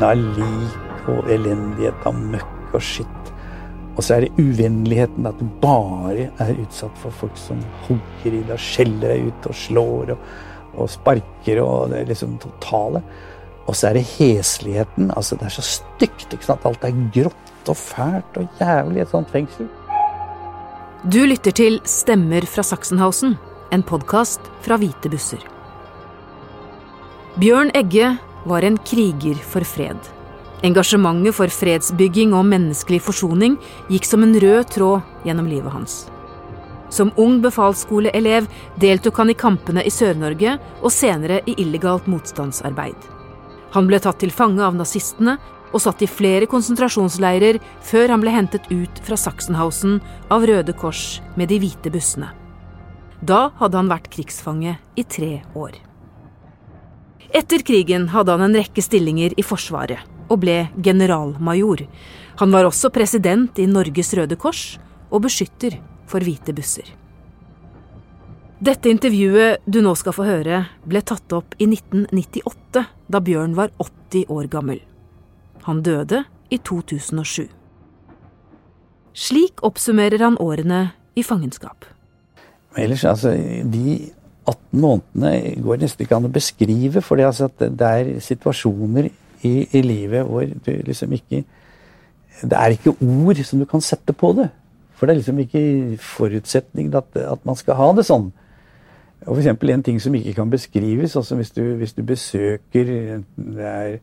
lukten av lik og elendighet av møkk og skitt. Og så er det uvennligheten, at du bare er utsatt for folk som hogger i deg, skjeller deg ut og slår og, og sparker og det er liksom totale. Og så er det hesligheten. altså Det er så stygt. ikke sant? Alt er grått og fælt og jævlig i et sånt fengsel. Du lytter til Stemmer fra Sachsenhausen, en podkast fra Hvite busser. Bjørn Egge var en kriger for fred. Engasjementet for fredsbygging og menneskelig forsoning gikk som en rød tråd gjennom livet hans. Som ung befalsskoleelev deltok han i kampene i Sør-Norge og senere i illegalt motstandsarbeid. Han ble tatt til fange av nazistene og satt i flere konsentrasjonsleirer før han ble hentet ut fra Sachsenhausen av Røde Kors med de hvite bussene. Da hadde han vært krigsfange i tre år. Etter krigen hadde han en rekke stillinger i Forsvaret og ble generalmajor. Han var også president i Norges Røde Kors og beskytter for hvite busser. Dette intervjuet du nå skal få høre, ble tatt opp i 1998, da Bjørn var 80 år gammel. Han døde i 2007. Slik oppsummerer han årene i fangenskap. Ellers, altså, de 18 månedene går nesten ikke an å beskrive, for altså det er situasjoner i, i, livet hvor du liksom ikke Det er ikke ord som du kan sette på det. For det er liksom ikke forutsetningen at, at man skal ha det sånn. Og F.eks. en ting som ikke kan beskrives, altså hvis du, hvis du besøker det er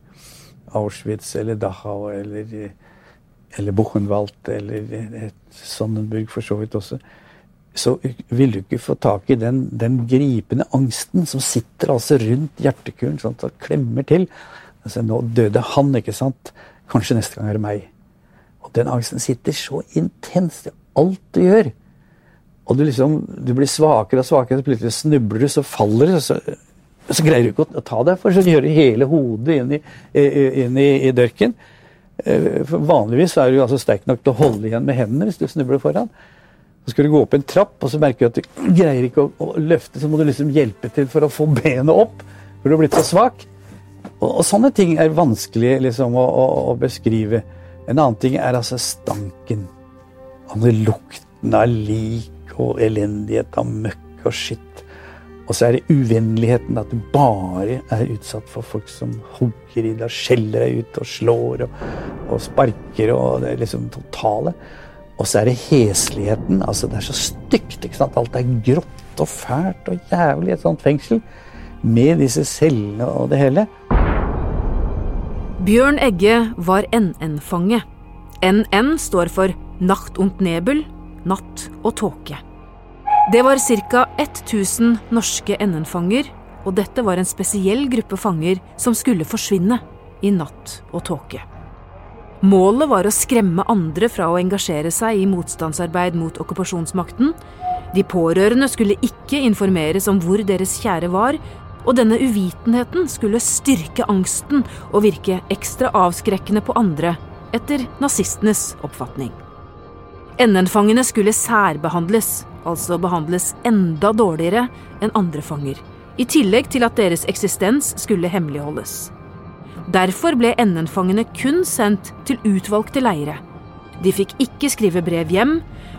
Auschwitz eller Dachau eller, eller Buchenwald eller Sonnenburg for så vidt også, så vil du ikke få tak i den, den gripende angsten som sitter altså rundt hjertekulen sånn, og klemmer til. Altså, nå døde han, ikke sant? Kanskje neste gang er det meg. Og den angsten sitter så intenst i alt du gjør. Og du liksom, du blir svakere og svakere, så plutselig snubler du, så faller du. Så, så greier du ikke å ta deg for, så gjør du hele hodet inn i, inn i, i dørken. Eh, for vanligvis er du altså sterk nok til å holde igjen med hendene hvis du snubler foran. Så skal du gå opp en trapp, og så merker du at du greier ikke å, å løfte. Så må du liksom hjelpe til for å få benet opp, for du har blitt så svak. Og, og sånne ting er vanskelig liksom, å, å, å, beskrive. En annen ting er altså stanken. Altså lukten av lik og elendighet, av møkk og skitt. Og så er det uvennligheten, at du bare er utsatt for folk som hogger i deg, skjeller deg ut og slår og, og sparker og det er liksom totale. Og så er det hesligheten. altså Det er så stygt. ikke sant? Alt er grått og fælt og jævlig i et sånt fengsel. Med disse cellene og det hele. Bjørn Egge var NN-fange. NN står for Nacht und Nebel, natt og tåke. Det var ca. 1000 norske NN-fanger, og dette var en spesiell gruppe fanger som skulle forsvinne i natt og tåke. Målet var å skremme andre fra å engasjere seg i motstandsarbeid mot okkupasjonsmakten. De pårørende skulle ikke informeres om hvor deres kjære var, og denne uvitenheten skulle styrke angsten og virke ekstra avskrekkende på andre, etter nazistenes oppfatning. NN-fangene skulle særbehandles, altså behandles enda dårligere enn andre fanger, i tillegg til at deres eksistens skulle hemmeligholdes. Derfor ble NN-fangene kun sendt til utvalgte leire. De fikk ikke skrive brev hjem,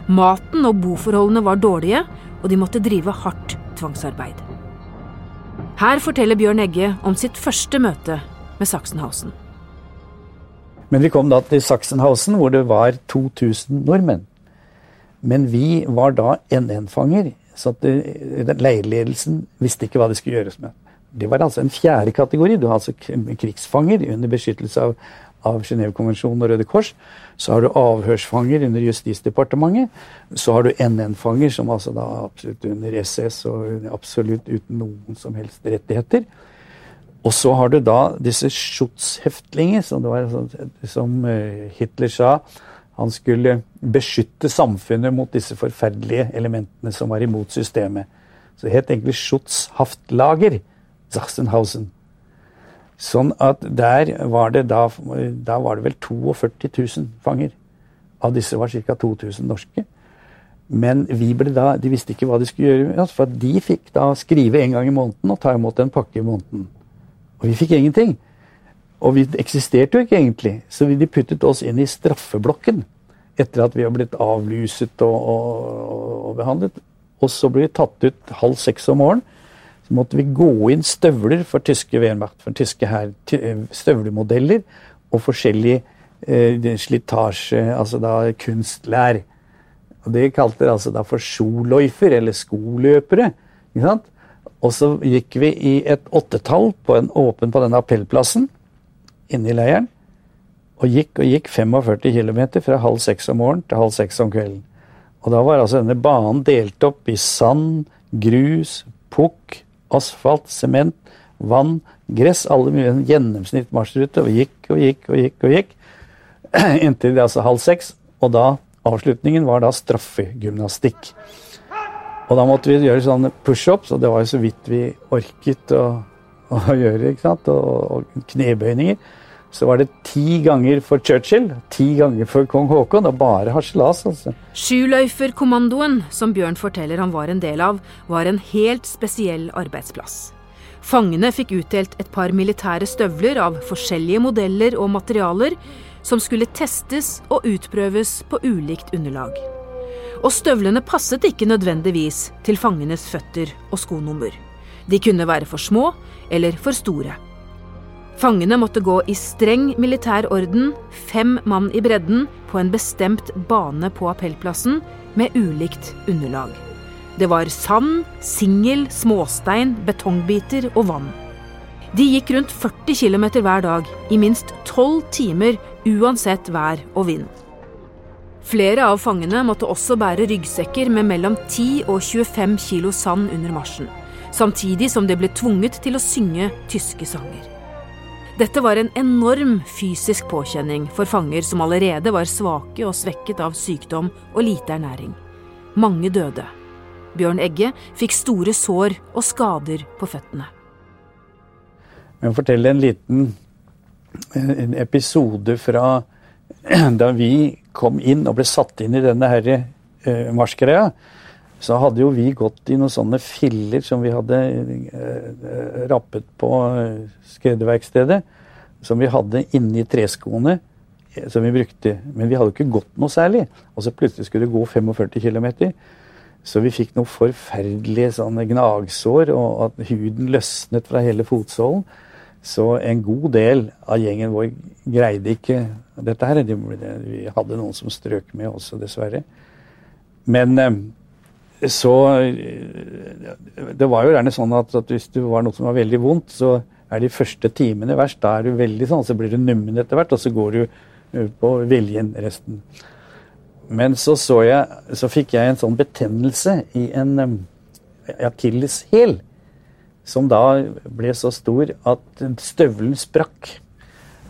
maten og boforholdene var dårlige, og de måtte drive hardt tvangsarbeid. Her forteller Bjørn Egge om sitt første møte med Sachsenhausen. Men vi kom da til Sachsenhausen, hvor det var 2000 nordmenn. Men vi var da NN-fanger, så leirledelsen visste ikke hva det skulle gjøres med. Det var altså en fjerde kategori. Du har altså krigsfanger under beskyttelse av, av Genévekonvensjonen og Røde Kors. Så har du avhørsfanger under Justisdepartementet. Så har du NN-fanger, som altså da absolutt under SS og absolutt uten noen som helst rettigheter. Og så har du da disse Schutzheftlingen, som, som eh, Hitler sa. Han skulle beskytte samfunnet mot disse forferdelige elementene som var imot systemet. Så det het egentlig Schutzhaftlager. Sachsenhausen. Sånn at der var det da, da var det vel 42 000 fanger. Av disse var ca. 2000 norske. Men vi ble da, de visste ikke hva de skulle gjøre med oss, for de fikk da skrive en gang i måneden og ta imot en pakke i måneden. Og vi fikk ingenting. Og vi eksisterte jo ikke egentlig, så de puttet oss inn i straffeblokken etter at vi var blitt avlyset og, og, og behandlet. Og så ble vi tatt ut halv seks om morgenen. Så måtte vi gå inn støvler for tyske Wehrmacht, for tyske her, eh, støvlemodeller og forskjellig eh, slitasje, altså da kunstlær. Og Det kalte de altså da for sjoløyfer, eller skoløpere. ikke sant? Og så gikk vi i et åttetall på en åpen på denne appellplassen inne i leiren. Og gikk og gikk 45 km fra halv seks om morgenen til halv seks om kvelden. Og da var altså denne banen delt opp i sand, grus, pukk, asfalt, sement, vann, gress. Alle mulige en gjennomsnitt marsjrute. Og gikk og gikk og gikk og gikk. Inntil det altså halv seks. Og da avslutningen var da straffegymnastikk. Og da måtte vi gjøre sånne pushups, og det var jo så vidt vi orket å, å gjøre. ikke sant? Og, og knebøyninger. Så var det ti ganger for Churchill, ti ganger for kong Haakon, og bare harselas. altså. Sjuløyferkommandoen, som Bjørn forteller han var en del av, var en helt spesiell arbeidsplass. Fangene fikk utdelt et par militære støvler av forskjellige modeller og materialer, som skulle testes og utprøves på ulikt underlag. Og støvlene passet ikke nødvendigvis til fangenes føtter og skonummer. De kunne være for små eller for store. Fangene måtte gå i streng militær orden, fem mann i bredden, på en bestemt bane på appellplassen, med ulikt underlag. Det var sand, singel, småstein, betongbiter og vann. De gikk rundt 40 km hver dag, i minst 12 timer, uansett vær og vind. Flere av fangene måtte også bære ryggsekker med mellom 10 og 25 kilo sand under marsjen, samtidig som de ble tvunget til å synge tyske sanger. Dette var en enorm fysisk påkjenning for fanger som allerede var svake og svekket av sykdom og lite ernæring. Mange døde. Bjørn Egge fikk store sår og skader på føttene. Jeg fortelle en liten en episode fra da vi kom inn og ble satt inn i denne eh, marsjgreia. Så hadde jo vi gått i noen sånne filler som vi hadde eh, rappet på eh, skredderverkstedet. Som vi hadde inni treskoene eh, som vi brukte. Men vi hadde jo ikke gått noe særlig. Og så plutselig skulle det gå 45 km. Så vi fikk noen forferdelige sånne gnagsår, og at huden løsnet fra hele fotsålen. Så en god del av gjengen vår greide ikke dette her. Vi hadde noen som strøk med også, dessverre. Men eh, så eh, Det var jo gjerne sånn at, at, hvis det var noe som var veldig vondt, så er de første timene verst. Da er du veldig sånn, så blir du nummen etter hvert, og så går du eh, på viljen resten. Men så, så, jeg, så fikk jeg en sånn betennelse i en um, akilleshæl som da ble så stor at støvelen sprakk.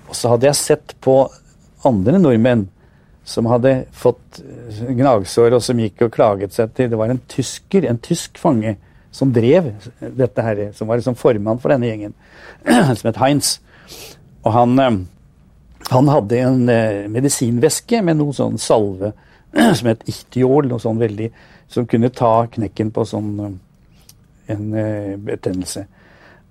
Og så hadde jeg sett på andre nordmenn som hadde fått eh, gnagsår, og som gikk og klaget seg til Det var en tysker, en tysk fange, som drev dette her, som var liksom formann for denne gjengen, som het Heinz. Og han, eh, han hadde en eh, medisinveske med noe sånn salve som het Ichtiol, noe sånn veldig Som kunne ta knekken på sånn en betennelse.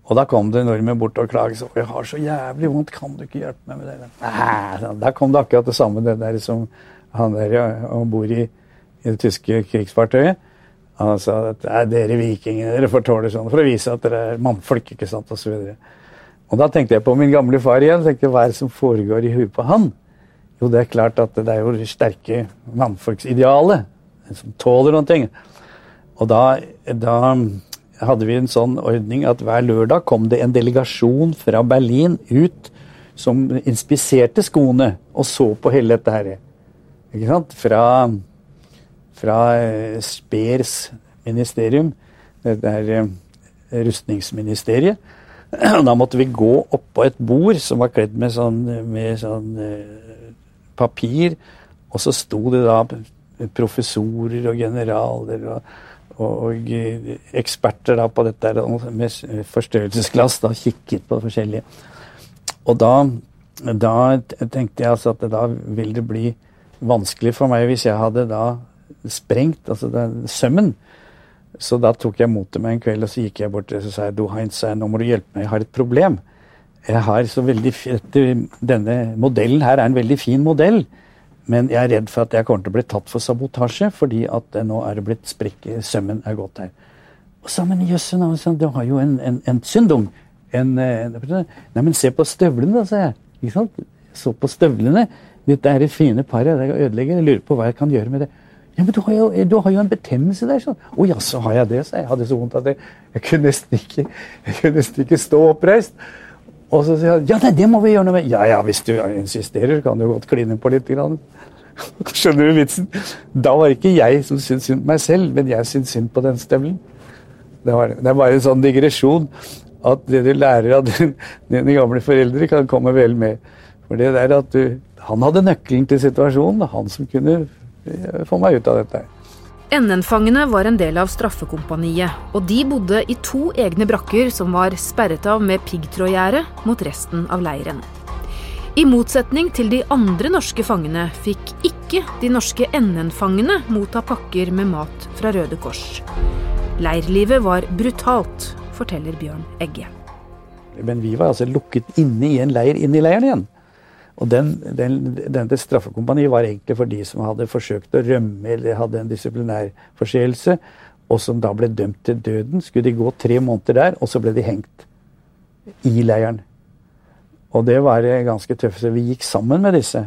Og da kom det nordmenn bort og klaget. 'Jeg har så jævlig vondt, kan du ikke hjelpe meg med det?' Nei, da kom det akkurat det samme, det der som han der om bord i, i, det tyske krigsfartøyet. Han sa at er dere vikingene, dere får tåle sånn', for å vise at dere er mannfolk, ikke sant. Og, og da tenkte jeg på min gamle far igjen. tenkte Hva er det som foregår i huet på han? Jo, det er klart at det er jo det sterke mannfolksidealet som tåler noen ting. Og da, da hadde vi en sånn ordning at hver lørdag kom det en delegasjon fra Berlin ut som inspiserte skoene og så på hele dette her. Ikke sant? Fra, fra eh, Speers ministerium, det her eh, rustningsministeriet. Da måtte vi gå oppå et bord som var kledd med sånn, med sånn eh, papir, og så sto det da professorer og generaler og og eksperter da på dette med forstørrelsesglass da kikket på forskjellige. Og da, da tenkte jeg altså at da vil det bli vanskelig for meg hvis jeg hadde da sprengt altså sømmen. Så da tok jeg mot til meg en kveld og så gikk jeg bort og så sa jeg, du Heinz, nå må du hjelpe meg, jeg har et problem. jeg har så veldig Denne modellen her er en veldig fin modell. Men jeg er redd for at jeg kommer til å bli tatt for sabotasje, fordi at nå er det blitt sprekk Sømmen er gått her. Og sa men jøsse du har jo en, en, en syndung. En, en, nei, men se på støvlene, da, sa jeg. Ikke sant? Så på støvlene. Dette er det fine paret. Det ødelegger. Jeg lurer på hva jeg kan gjøre med det. Ja, men du har jo, du har jo en betennelse der. sånn. Å jaså, har jeg det? sa jeg. Jeg hadde så vondt at jeg, jeg, kunne nesten ikke, jeg kunne nesten ikke stå oppreist. Og så sier han ja, nei, det må vi gjøre noe med. Ja ja, hvis du insisterer, kan du godt kline på litt. Grann. Skjønner du vitsen? Da var det ikke jeg som syntes synd på meg selv, men jeg syntes synd på den støvelen. Det, det er bare en sånn digresjon at det du lærer av dine gamle foreldre, kan komme vel med. For det der at du, Han hadde nøkkelen til situasjonen. Han som kunne få meg ut av dette. NN-fangene var en del av straffekompaniet, og de bodde i to egne brakker som var sperret av med piggtrådgjerde mot resten av leiren. I motsetning til de andre norske fangene fikk ikke de norske NN-fangene motta pakker med mat fra Røde Kors. Leirlivet var brutalt, forteller Bjørn Egge. Men vi var altså lukket inne i en leir inne i leiren igjen. Og den, den, denne straffekompaniet var egentlig for de som hadde forsøkt å rømme eller hadde en disiplinær forseelse, og som da ble dømt til døden. Skulle de gå tre måneder der, og så ble de hengt i leiren. Og det var ganske tøft. Så vi gikk sammen med disse.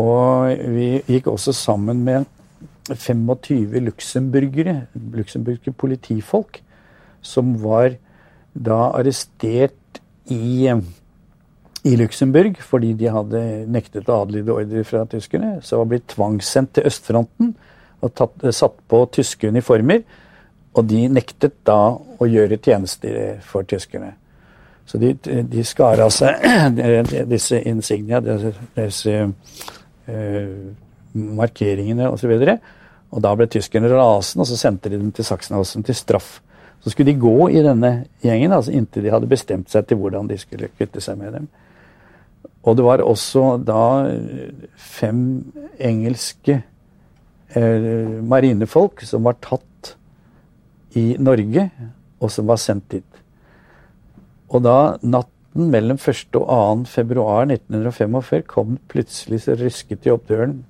Og vi gikk også sammen med 25 luxemburgere, luxemburgske politifolk, som var da arrestert i i Luxembourg fordi de hadde nektet å adlyde ordre fra tyskerne. Så var blitt tvangssendt til østfronten og tatt, satt på tyske uniformer. Og de nektet da å gjøre tjenester for tyskerne. Så de, de skar av seg disse insignia, disse, uh, markeringene osv. Og, så og da ble tyskerne rasende, og så sendte de dem til Sachsenhausen til straff. Så skulle de gå i denne gjengen altså inntil de hadde bestemt seg til hvordan de skulle kvitte seg med dem. Og det var også da fem engelske eh, marinefolk som var tatt i Norge, og som var sendt dit. Og da natten mellom 1. og 2. februar 1945 kom plutselig så rysket de opp døren.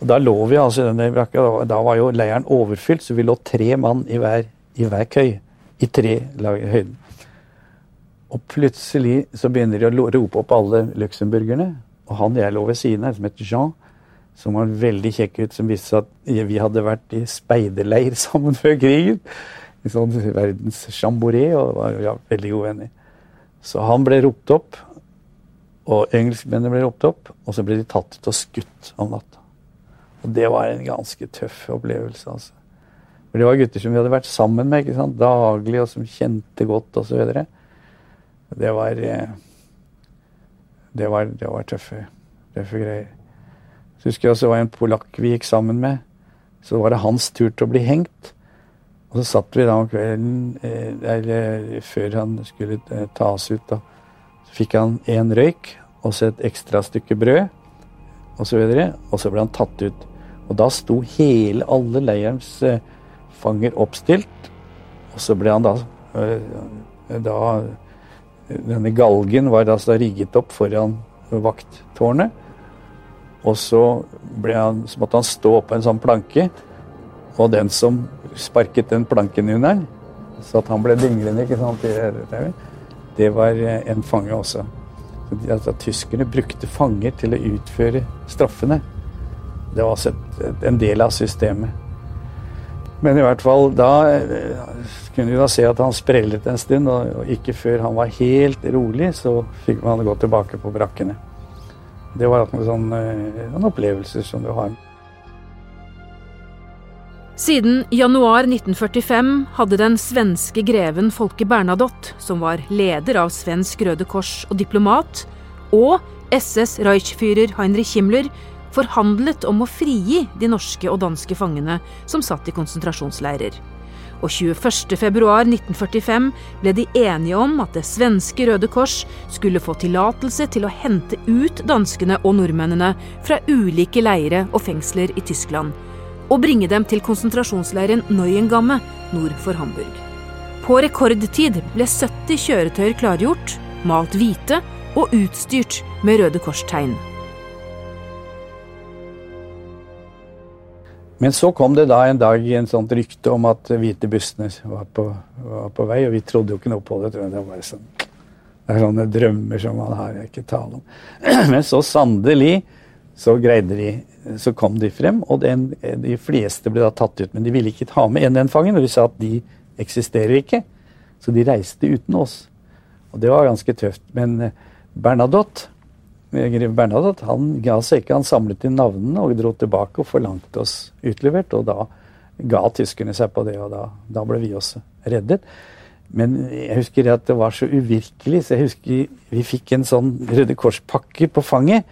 Og Da lå vi altså i denne brakka, da var jo leiren overfylt, så vi lå tre mann i hver, i hver køy. I tre lag høyden. Og plutselig så begynner de å rope opp alle luxemburgerne. Og han jeg lå ved siden av, som het Jean, som var veldig kjekk ut, som viste at vi hadde vært i speiderleir sammen før krigen. I sånn verdens chamboré, og var ja, veldig gode venner. Så han ble ropt opp, og engelskmennene ble ropt opp, og så ble de tatt ut og skutt om natta. Og det var en ganske tøff opplevelse, altså. For det var gutter som vi hadde vært sammen med ikke sant? daglig, og som kjente godt, osv. Og, så det var eh, Det var, det var tøffe, tøffe greier. Så husker jeg også var en polakk vi gikk sammen med. Så var det hans tur til å bli hengt. Og så satt vi da om kvelden, eller eh, før han skulle eh, tas ut, da. Så fikk han én røyk og så et ekstra stykke brød og så. Og så ble han tatt ut. Og da sto hele, alle leirens fanger oppstilt. Og så ble han da, da denne galgen var altså rigget opp foran vakttårnet. Og så, han, så, måtte han stå på en sånn planke, og den som sparket den planken under han, så at han ble dinglende, ikke sant, det var en fange også. Altså, tyskerne brukte fanger til å utføre straffene. Det var også en del av systemet. Men i hvert fall da kunne vi da se at han sprellet en stund, og ikke før han var helt rolig, så fikk man gå tilbake på brakkene. Det var noen sånne eh, opplevelser som du har. Siden januar 1945 hadde den svenske greven Folke Bernadotte, som var leder av Svensk Røde Kors og diplomat, og SS Reichführer Heinrich Himmler forhandlet om å frigi de norske og danske fangene som satt i konsentrasjonsleirer. Og 21.2.1945 ble de enige om at det svenske Røde Kors skulle få tillatelse til å hente ut danskene og nordmennene fra ulike leire og fengsler i Tyskland, og bringe dem til konsentrasjonsleiren Neuengamme nord for Hamburg. På rekordtid ble 70 kjøretøyer klargjort, malt hvite og utstyrt med Røde Kors-tegn. Men så kom det da en dag en sånt rykte om at hvite bussene var på, var på vei, og vi trodde jo ikke noe på det. Det var sånn, det er sånne drømmer som man har ikke tale om. Men så sannelig så greide de så kom de frem, og den, de fleste ble da tatt ut. Men de ville ikke ha med NN-fangen, og de sa at de eksisterer ikke. Så de reiste uten oss. Og det var ganske tøft. Men eh, Bernadotte, grev Bernadotte han ga seg ikke. Han samlet inn navnene og dro tilbake og forlangte oss utlevert. Og da ga tyskerne seg på det, og da, da ble vi også reddet. Men jeg husker at det var så uvirkelig, så jeg husker vi fikk en sånn Røde Kors-pakke på fanget.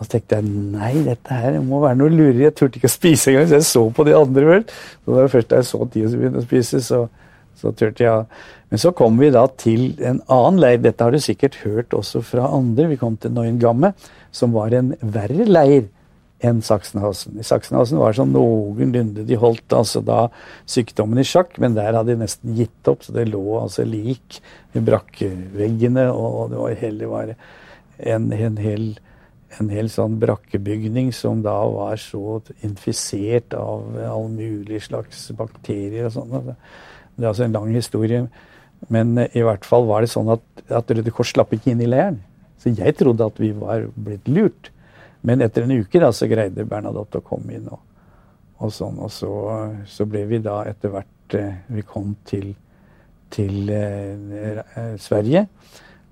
Og så tenkte jeg nei, dette her må være noe lureri. Jeg turte ikke å spise engang, så jeg så på de andre vel. Så var først da jeg så de som begynte å spise, så, så turte jeg. Men så kom vi da til en annen leir. Dette har du sikkert hørt også fra andre. Vi kom til Neuengamme, som var en verre leir enn Sachsenhausen. I Sachsenhausen var det sånn noenlunde De holdt altså da sykdommen i sjakk, men der hadde de nesten gitt opp. Så det lå altså lik i brakkeveggene, og det var heller var en, en hel en hel sånn brakkebygning som da var så infisert av all mulig slags bakterier og sånn. Det er altså en lang historie. Men eh, i hvert fall var det sånn at, at Røde Kors slapp ikke inn i leiren. Så jeg trodde at vi var blitt lurt. Men etter en uke da, så greide Bernadotte å komme inn. Og, og sånn, og så, så, ble vi da etter hvert eh, Vi kom til, til eh, eh Sverige.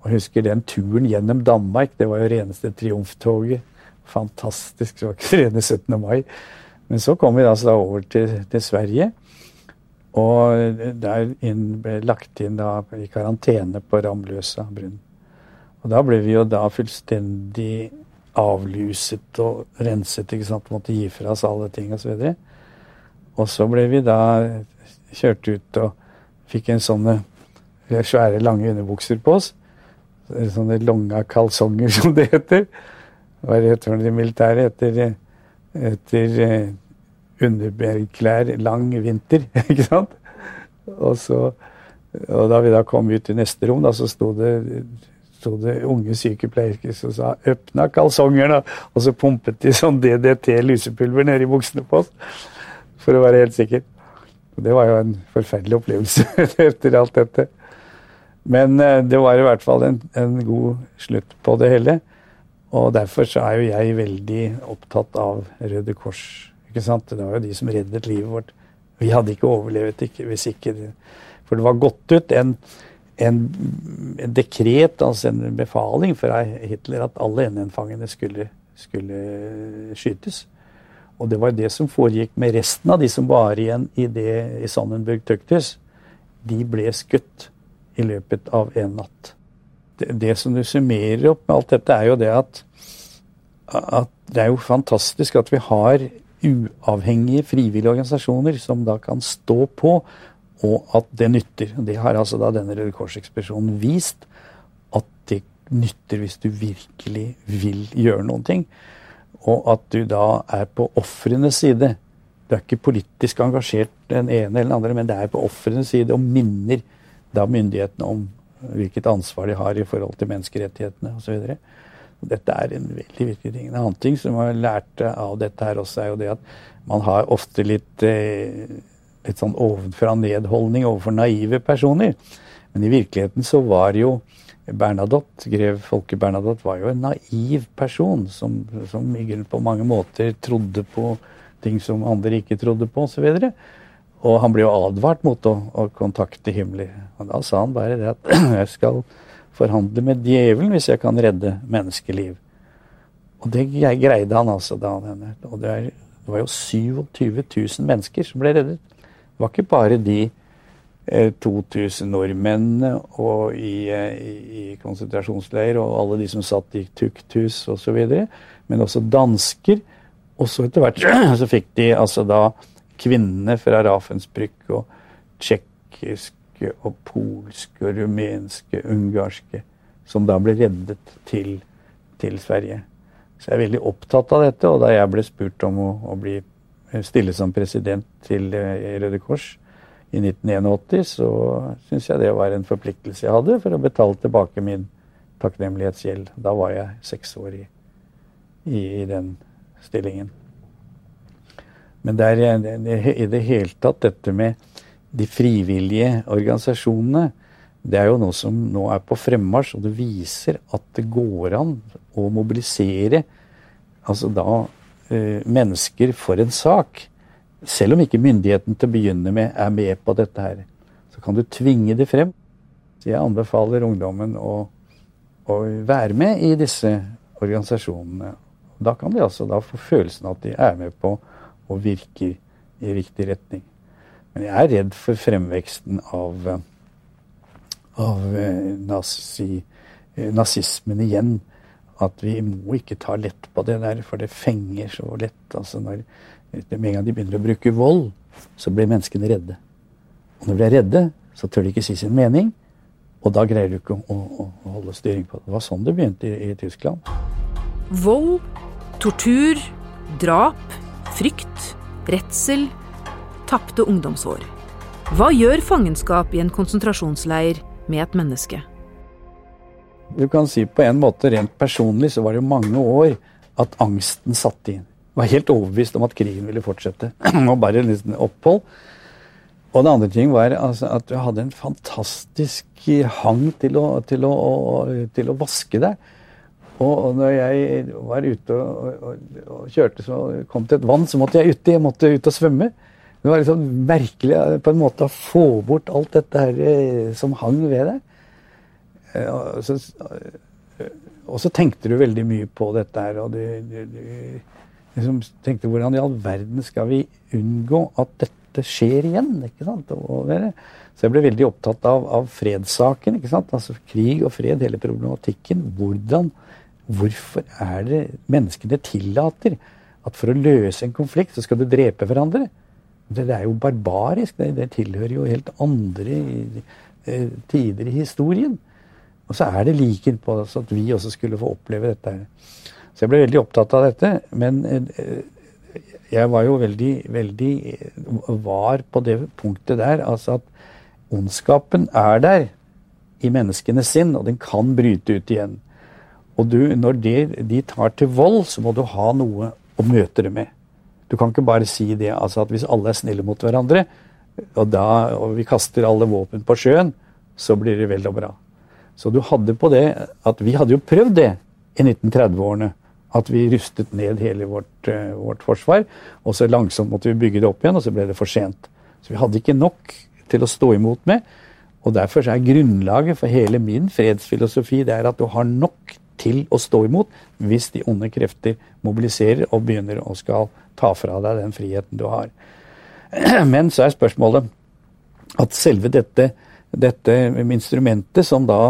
Og husker den turen gjennom Danmark. Det var jo reneste triumftoget. Fantastisk. Det var ikke rene 17. mai. Men så kom vi altså over til, til Sverige. Og der ble lagt inn da, i karantene på Ramløsa brunn. Og da ble vi jo da fullstendig avluset og renset. ikke sant? Måtte gi fra oss alle ting osv. Og, så og så ble vi da kjørt ut og fikk en sånne svære, lange underbukser på oss sånne lange kalsonger, som det heter. Hva heter det militære? Etter, etter underbergklær lang vinter, ikke sant? Og, så, og da vi da kom ut i neste rom, da, så sto det, sto det unge sykepleiere som sa 'åpna kalsongene', og så pumpet de sånn DDT-lusepulver nedi buksene på oss. For å være helt sikker. Og det var jo en forferdelig opplevelse etter alt dette. Men eh, det var i hvert fall en, en, god slutt på det hele. Og derfor så er jo jeg veldig opptatt av Røde Kors. Ikke sant? Det var jo de som reddet livet vårt. Vi hadde ikke overlevet ikke, hvis ikke For det var gått ut en, en, en, dekret, altså en befaling fra Hitler, at alle NN-fangene skulle, skulle, skytes. Og det var det som foregikk med resten av de som var igjen i, det, i Sonnenburg Tukthus. De ble skutt i løpet av en natt. Det, det, som du summerer opp med alt dette, er jo det at, at det er jo fantastisk at vi har uavhengige frivillige organisasjoner som da kan stå på, og at det nytter. Det har altså da denne Røde Kors-ekspedisjonen vist. At det nytter hvis du virkelig vil gjøre noen ting. Og at du da er på ofrenes side. Du er ikke politisk engasjert den ene eller den andre, men det er på ofrenes side og minner da myndighetene om hvilket ansvar de har i forhold til menneskerettighetene osv. Dette er en veldig viktig ting. En annen ting som jeg har lært av dette her også, er jo det at man har ofte litt, eh, litt sånn ovenfra nedholdning overfor naive personer. Men i virkeligheten så var jo Bernadotte, grev Folke Bernadotte var jo en naiv person som, som på mange måter trodde på ting som andre ikke trodde på osv. Og han ble jo advart mot å, å, kontakte Himmler. Og da sa han bare det at jeg skal forhandle med djevelen hvis jeg kan redde menneskeliv. Og det greide han altså da. Og det, var jo 27 000 mennesker som ble reddet. Det var ikke bare de eh, 2000 nordmennene og i, eh, i, konsentrasjonsleir og alle de som satt i tukthus osv., men også dansker. Og så etter hvert så fikk de altså da kvinnene fra Ravensbrück og tsjekkiske og polske og rumenske, ungarske, som da ble reddet til, til, Sverige. Så jeg er veldig opptatt av dette, og da jeg ble spurt om å, å bli stille som president til eh, Røde Kors i 1981, så syns jeg det var en forpliktelse jeg hadde for å betale tilbake min takknemlighetsgjeld. Da var jeg seks år i, i, i den stillingen. Men det er i det hele tatt dette med de frivillige organisasjonene det er jo noe som nå er på fremmarsj, og det viser at det går an å mobilisere altså da eh, mennesker for en sak. Selv om ikke myndigheten til å begynne med er med på dette her, så kan du tvinge det frem. Så jeg anbefaler ungdommen å, å være med i disse organisasjonene. Da kan de altså da få følelsen av at de er med på og virker i riktig retning. Men jeg er redd for fremveksten av, av eh, nazi, eh, nazismen igjen. At vi må ikke ta lett på det der, for det fenger så lett. Altså når, med en gang de begynner å bruke vold, så blir menneskene redde. Og når de er redde, så tør de ikke si sin mening. Og da greier du ikke å, å, å holde styring på det. Det var sånn det begynte i, i Tyskland. Vold, tortur, drap, frykt, redsel, tapte ungdomsår. Hva gjør fangenskap i en konsentrasjonsleir med et menneske? Du kan si på en måte rent personlig så var det jo mange år at angsten satte inn. Jeg var helt overbevist om at krigen ville fortsette. og bare en liten opphold. Og det andre ting var altså, at du hadde en fantastisk hang til å, til å, til å vaske deg. Og når jeg var ute og, og, og, kjørte, så kom til et vann, så måtte jeg uti. Jeg måtte ut og svømme. Det var liksom merkelig på en måte å få bort alt dette her eh, som hang ved deg. Eh, og så, eh, og så tenkte du veldig mye på dette her, og du, du, du liksom tenkte hvordan i all verden skal vi unngå at dette skjer igjen? ikke sant? så jeg ble veldig opptatt av, av fredssaken. ikke sant? Altså Krig og fred, hele problematikken. Hvordan Hvorfor er det menneskene tillater at for å løse en konflikt, så skal du drepe hverandre? Det, er jo barbarisk. Det, det, tilhører jo helt andre eh, tider i historien. Og så er det liker på oss at vi også skulle få oppleve dette. Så jeg ble veldig opptatt av dette. Men eh, jeg var jo veldig, veldig var på det punktet der. Altså at ondskapen er der i menneskenes sinn, og den kan bryte ut igjen. Og du, når de, de, tar til vold, så må du ha noe å møte det med. Du kan ikke bare si det altså at hvis alle er snille mot hverandre, og, da, og vi kaster alle våpen på sjøen, så blir det vel og bra. Så du hadde på det at vi hadde jo prøvd det i 1930-årene. At vi rustet ned hele vårt, uh, vårt, forsvar, og så langsomt måtte vi bygge det opp igjen, og så ble det for sent. Så vi hadde ikke nok til å stå imot med. Og derfor er grunnlaget for hele min fredsfilosofi det er at du har nok til å stå imot hvis de onde krefter mobiliserer og begynner å skal ta fra deg den friheten du har. Men så er spørsmålet at selve dette, dette instrumentet som da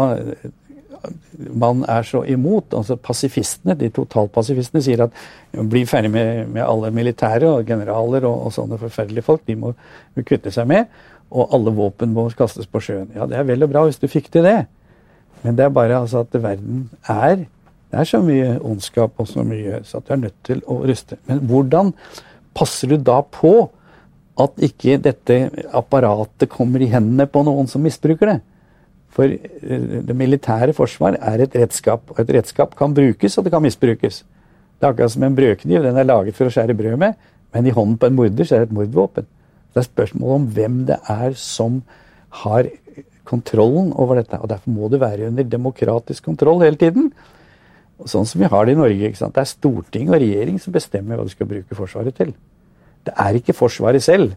man er så imot, altså pasifistene, de totalpasifistene, sier at bli ferdig med, med alle militære og generaler og, og, sånne forferdelige folk, de må kutte seg med, og alle våpen må kastes på sjøen. Ja, det er vel og bra hvis du fikk til det. Men det er bare altså at verden er Det er så mye ondskap og så mye så at du er nødt til å ruste. Men hvordan passer du da på at ikke dette apparatet kommer i hendene på noen som misbruker det? For eh, det militære forsvar er et redskap, og et redskap kan brukes, og det kan misbrukes. Det er akkurat som en brødkniv. Den er laget for å skjære brød med, men i hånden på en morder så er det et mordvåpen. Det er spørsmål om hvem det er som har kontrollen over dette. og Derfor må det være under demokratisk kontroll hele tiden. Sånn som vi har det i Norge. ikke sant? Det er storting og regjering som bestemmer hva du skal bruke Forsvaret til. Det er ikke Forsvaret selv.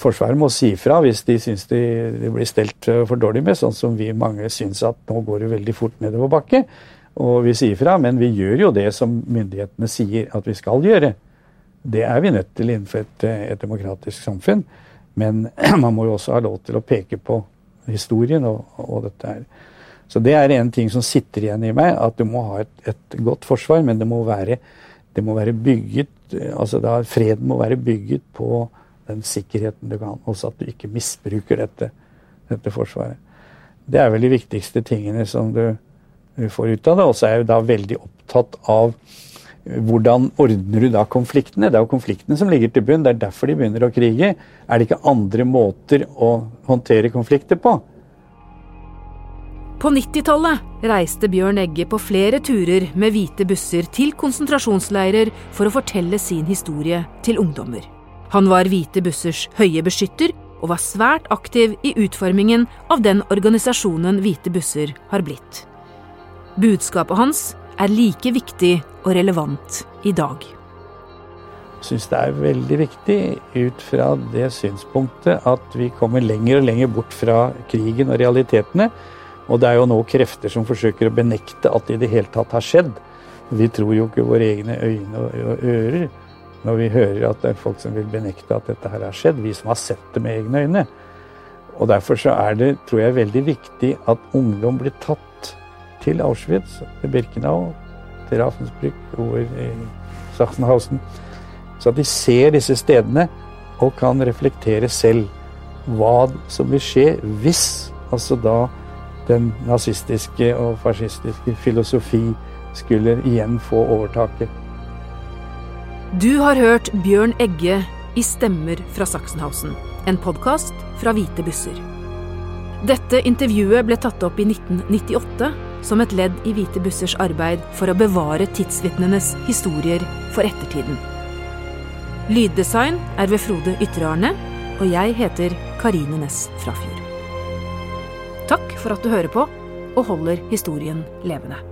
Forsvaret må si fra hvis de syns de, de, blir stelt eh, for dårlig med, sånn som vi mange syns at nå går det veldig fort nedover bakke. Og vi sier fra, men vi gjør jo det som myndighetene sier at vi skal gjøre. Det er vi nødt til innenfor et, et demokratisk samfunn. Men man må jo også ha lov til å peke på historien og, og dette her. Så det er en ting som sitter igjen i meg, at du må ha et, et godt forsvar, men det må være, det må være bygget altså da, Freden må være bygget på den sikkerheten du kan. Også at du ikke misbruker dette, dette forsvaret. Det er vel de viktigste tingene som du, du får ut av det. Og så er jeg jo da veldig opptatt av hvordan ordner du da konfliktene? Det er jo konfliktene som ligger til bunn. Det er derfor de begynner å krige. Er det ikke andre måter å håndtere konflikter på? På 90-tallet reiste Bjørn Egge på flere turer med hvite busser til konsentrasjonsleirer for å fortelle sin historie til ungdommer. Han var Hvite bussers høye beskytter og var svært aktiv i utformingen av den organisasjonen Hvite busser har blitt. Budskapet hans er like viktig og relevant i dag. Jeg syns det er veldig viktig ut fra det synspunktet at vi kommer lenger og lenger bort fra krigen og realitetene. Og det er jo nå krefter som forsøker å benekte at det i det hele tatt har skjedd. Vi tror jo ikke våre egne øyne og ører når vi hører at det er folk som vil benekte at dette her har skjedd. Vi som har sett det med egne øyne. Og derfor så er det, tror jeg, veldig viktig at ungdom blir tatt til Auschwitz, til Birkenau, til Ravensbrück over i Sachsenhausen så at de ser disse stedene og kan reflektere selv hva som vil skje hvis altså da den nazistiske og fascistiske filosofi skulle igjen få overtaket. Du har hørt Bjørn Egge i Stemmer fra Sachsenhausen, en podkast fra Hvite busser. Dette intervjuet ble tatt opp i 1998 som et ledd i Hvite bussers arbeid for å bevare tidsvitnenes historier for ettertiden. Lyddesign er ved Frode Ytterarne, og jeg heter Karine Næss Frafjord. Takk for at du hører på og holder historien levende.